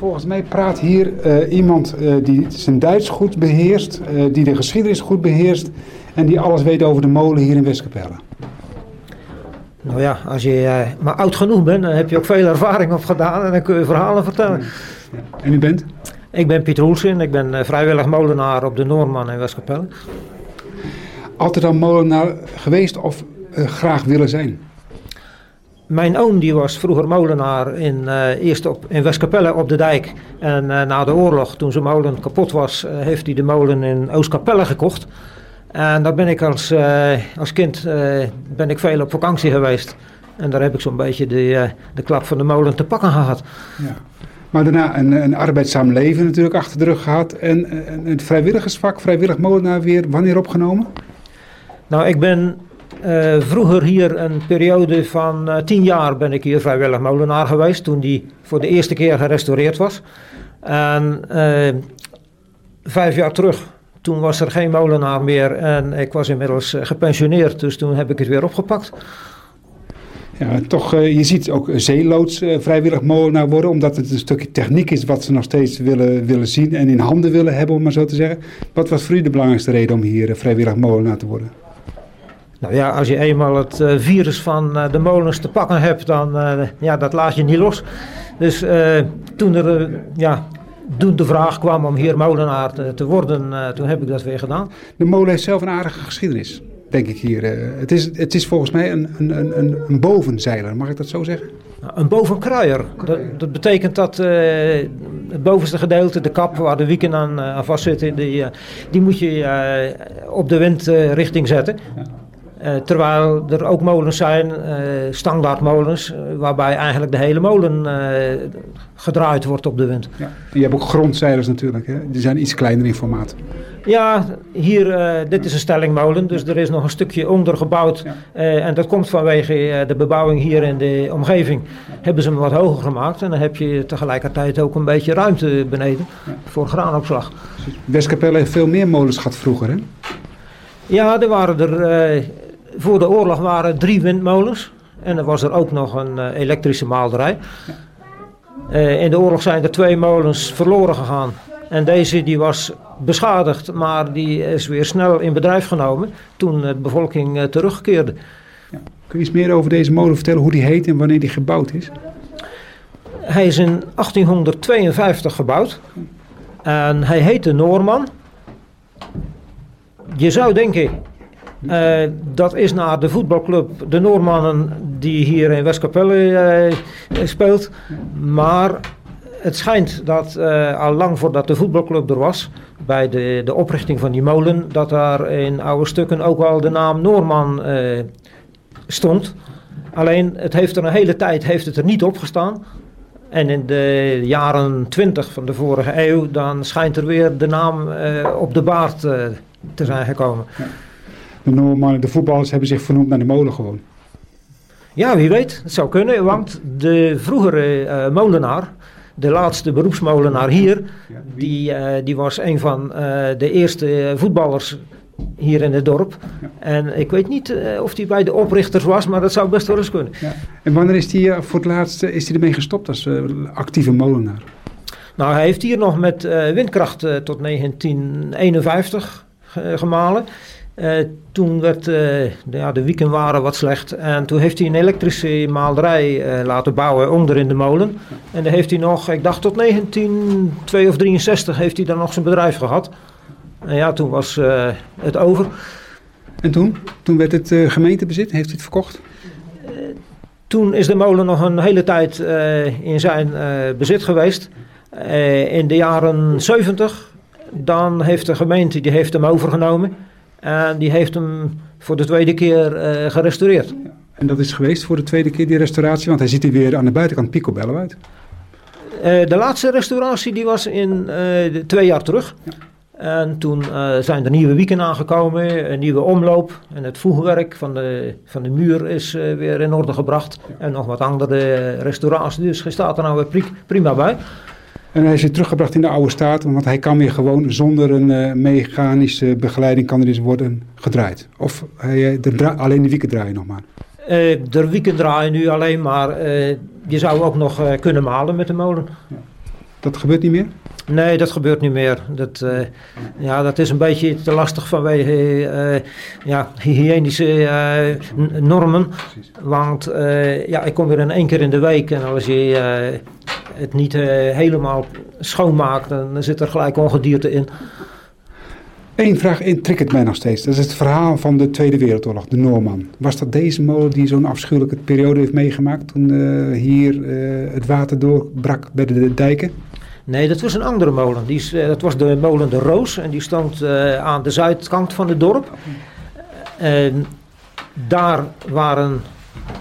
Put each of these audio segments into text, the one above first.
Volgens mij praat hier uh, iemand uh, die zijn Duits goed beheerst, uh, die de geschiedenis goed beheerst en die alles weet over de molen hier in Westkapelle. Nou ja, als je maar oud genoeg bent, dan heb je ook veel ervaring op gedaan en dan kun je verhalen vertellen. Ja. En u bent? Ik ben Pieter Hoelsen, ik ben vrijwillig molenaar op de Noorman in Westkapelle. Altijd al molenaar geweest of graag willen zijn? Mijn oom die was vroeger molenaar in, uh, eerst op, in Westkapelle op de dijk. En uh, na de oorlog, toen zijn molen kapot was, uh, heeft hij de molen in Oostkapelle gekocht. En daar ben ik als, als kind ben ik veel op vakantie geweest. En daar heb ik zo'n beetje de, de klap van de molen te pakken gehad. Ja. Maar daarna een, een arbeidzaam leven natuurlijk achter de rug gehad. En, en het vrijwilligersvak, vrijwillig molenaar weer, wanneer opgenomen? Nou, ik ben uh, vroeger hier een periode van uh, tien jaar ben ik hier vrijwillig molenaar geweest. Toen die voor de eerste keer gerestaureerd was. En uh, vijf jaar terug, toen was er geen molenaar meer. En ik was inmiddels gepensioneerd. Dus toen heb ik het weer opgepakt. Ja, toch, je ziet ook zeeloods vrijwillig molenaar worden. Omdat het een stukje techniek is wat ze nog steeds willen, willen zien. En in handen willen hebben, om maar zo te zeggen. Wat was voor u de belangrijkste reden om hier vrijwillig molenaar te worden? Nou ja, als je eenmaal het uh, virus van uh, de molens te pakken hebt, dan uh, ja, dat laat je niet los. Dus toen er ja, toen de vraag kwam om hier molenaar te, te worden, toen heb ik dat weer gedaan. De molen heeft zelf een aardige geschiedenis, denk ik hier. het, is, het is volgens mij een, een, een, een bovenzeiler, mag ik dat zo zeggen? Nou, een bovenkruier. Dat, dat, betekent dat het bovenste gedeelte, de kap waar de wieken aan, aan vastzitten, die, die moet je op de windrichting zetten. Uh, terwijl er ook molens zijn, uh, standaardmolens, uh, waarbij eigenlijk de hele molen gedraaid wordt op de wind. Ja. Je hebt ook grondzeilers natuurlijk, hè? die zijn iets kleiner in formaat. Ja, hier, dit is een stellingmolen, dus er is nog een stukje onder gebouwd. Ja. en dat komt vanwege de bebouwing hier in de omgeving. Ja. Hebben ze hem wat hoger gemaakt en dan heb je tegelijkertijd ook een beetje ruimte beneden voor graanopslag. Westkapelle heeft veel meer molens gehad vroeger, hè? Ja, er waren er voor de oorlog waren drie windmolens. En er was er ook nog een uh, elektrische maalderij. Uh, in de oorlog zijn er twee molens verloren gegaan. En deze die was beschadigd, maar die is weer snel in bedrijf genomen toen de bevolking uh, terugkeerde. Ja. Kun je iets meer over deze molen vertellen, hoe die heet en wanneer die gebouwd is? Hij is in 1852 gebouwd. En hij heette Noorman. Je zou denken, uh, dat is naar de voetbalclub De Noormannen die hier in Westkapelle uh, speelt. Maar het schijnt dat uh, al lang voordat de voetbalclub er was, bij de, de oprichting van die molen, dat daar in oude stukken ook wel de naam Noorman stond. Alleen het heeft er een hele tijd heeft het er niet op gestaan. En in de jaren 20 van de vorige eeuw, dan schijnt er weer de naam op de baard te zijn gekomen. De Noormannen, de voetballers hebben zich vernoemd naar de molen gewoon. Ja, wie weet. Het zou kunnen, want de vroegere uh, molenaar, de laatste beroepsmolenaar hier, die, uh, die was een van uh, de eerste voetballers hier in het dorp. Ja. En ik weet niet of hij bij de oprichters was, maar dat zou best wel eens kunnen. Ja. En wanneer is hij voor het laatst is hij ermee gestopt als actieve molenaar? Nou, hij heeft hier nog met windkracht tot 1951 gemalen. Uh, toen werd uh, de, ja, de wieken waren wat slecht. En toen heeft hij een elektrische maalderij uh, laten bouwen onder in de molen. En dan heeft hij nog, ik dacht tot 1962 of 63 heeft hij dan nog zijn bedrijf gehad. En ja, toen was het over. En toen? Toen werd het gemeentebezit? Heeft hij het verkocht? toen is de molen nog een hele tijd in zijn bezit geweest. in de jaren 70, dan heeft de gemeente die heeft hem overgenomen. En die heeft hem voor de tweede keer uh, gerestaureerd. En dat is geweest voor de tweede keer die restauratie? Want hij ziet er weer aan de buitenkant picobello uit. Uh, de laatste restauratie die was in uh, twee jaar terug. Ja. En toen zijn er nieuwe wieken aangekomen, een nieuwe omloop. En het voegwerk van de, van de muur is weer in orde gebracht. Ja. En nog wat andere restauraties. Dus hij staat er nou weer prima bij. En hij is weer teruggebracht in de oude staat, want hij kan weer gewoon zonder een uh, mechanische begeleiding kan er eens worden gedraaid. Of hij, eh, de alleen de wieken draaien nog maar. Uh, de wieken draaien nu alleen maar. Uh, je zou ook nog kunnen malen met de molen. Ja. Dat gebeurt niet meer? Nee, dat gebeurt niet meer. Dat, uh, ja, dat is een beetje te lastig vanwege uh, ja, hygiënische uh, normen. Want ja, ik kom weer in één keer in de week en als je het niet helemaal schoonmaakt, dan zit er gelijk ongedierte in. Eén vraag intriggert mij nog steeds. Dat is het verhaal van de Tweede Wereldoorlog, de Noorman. Was dat deze molen die zo'n afschuwelijke periode heeft meegemaakt toen hier het water doorbrak bij de dijken? Nee, dat was een andere molen. Die, uh, dat was de molen De Roos en die stond aan de zuidkant van het dorp. Daar waren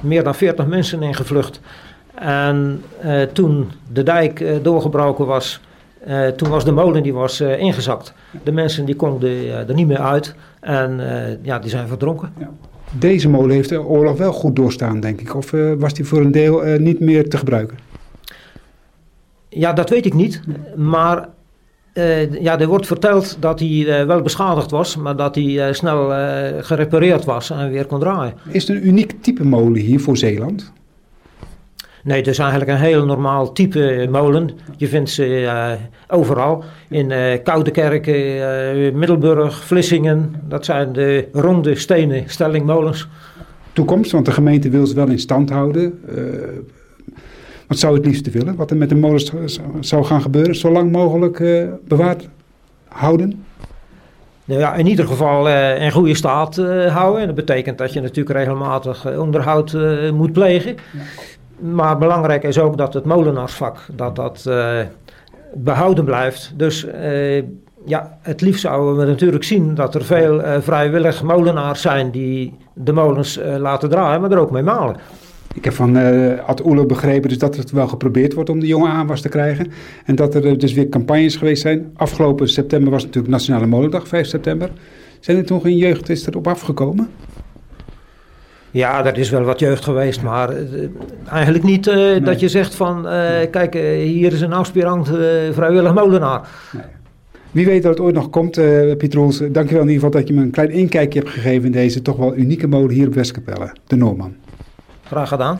meer dan 40 mensen in gevlucht. En uh, toen de dijk doorgebroken was, toen was de molen die was ingezakt. De mensen die konden er niet meer uit en ja, die zijn verdronken. Ja. Deze molen heeft de oorlog wel goed doorstaan, denk ik. Of was die voor een deel niet meer te gebruiken? Ja, dat weet ik niet. Maar ja, er wordt verteld dat hij wel beschadigd was, maar dat hij snel gerepareerd was en weer kon draaien. Is het een uniek type molen hier voor Zeeland? Nee, het is eigenlijk een heel normaal type molen. Je vindt ze overal. In Koudekerk, Middelburg, Vlissingen. Dat zijn de ronde stenen stellingmolens. Toekomst, want de gemeente wil ze wel in stand houden. Wat zou het liefst willen? Wat er met de molens zou gaan gebeuren? Zo lang mogelijk uh, bewaard houden? Nou ja, in ieder geval uh, in goede staat uh, houden. Dat betekent dat je natuurlijk regelmatig onderhoud moet plegen. Maar belangrijk is ook dat het molenaarsvak dat dat, behouden blijft. Dus ja, het liefst zouden we natuurlijk zien dat er veel vrijwillig molenaars zijn die de molens laten draaien, maar er ook mee malen. Ik heb van uh, Ad Oele begrepen dus dat het wel geprobeerd wordt om de jongen aanwas te krijgen. En dat er dus weer campagnes geweest zijn. Afgelopen september was natuurlijk Nationale Molendag, 5 september. Zijn er toen geen jeugd erop afgekomen? Ja, er is wel wat jeugd geweest, maar uh, eigenlijk niet uh, nee. dat je zegt van... Nee. kijk, hier is een aspirant vrijwillig molenaar. Nee. Wie weet dat het ooit nog komt, uh, Pieter Roels. Dankjewel in ieder geval dat je me een klein inkijkje hebt gegeven in deze toch wel unieke molen hier op Westkapelle, de Noorman. Graag gedaan.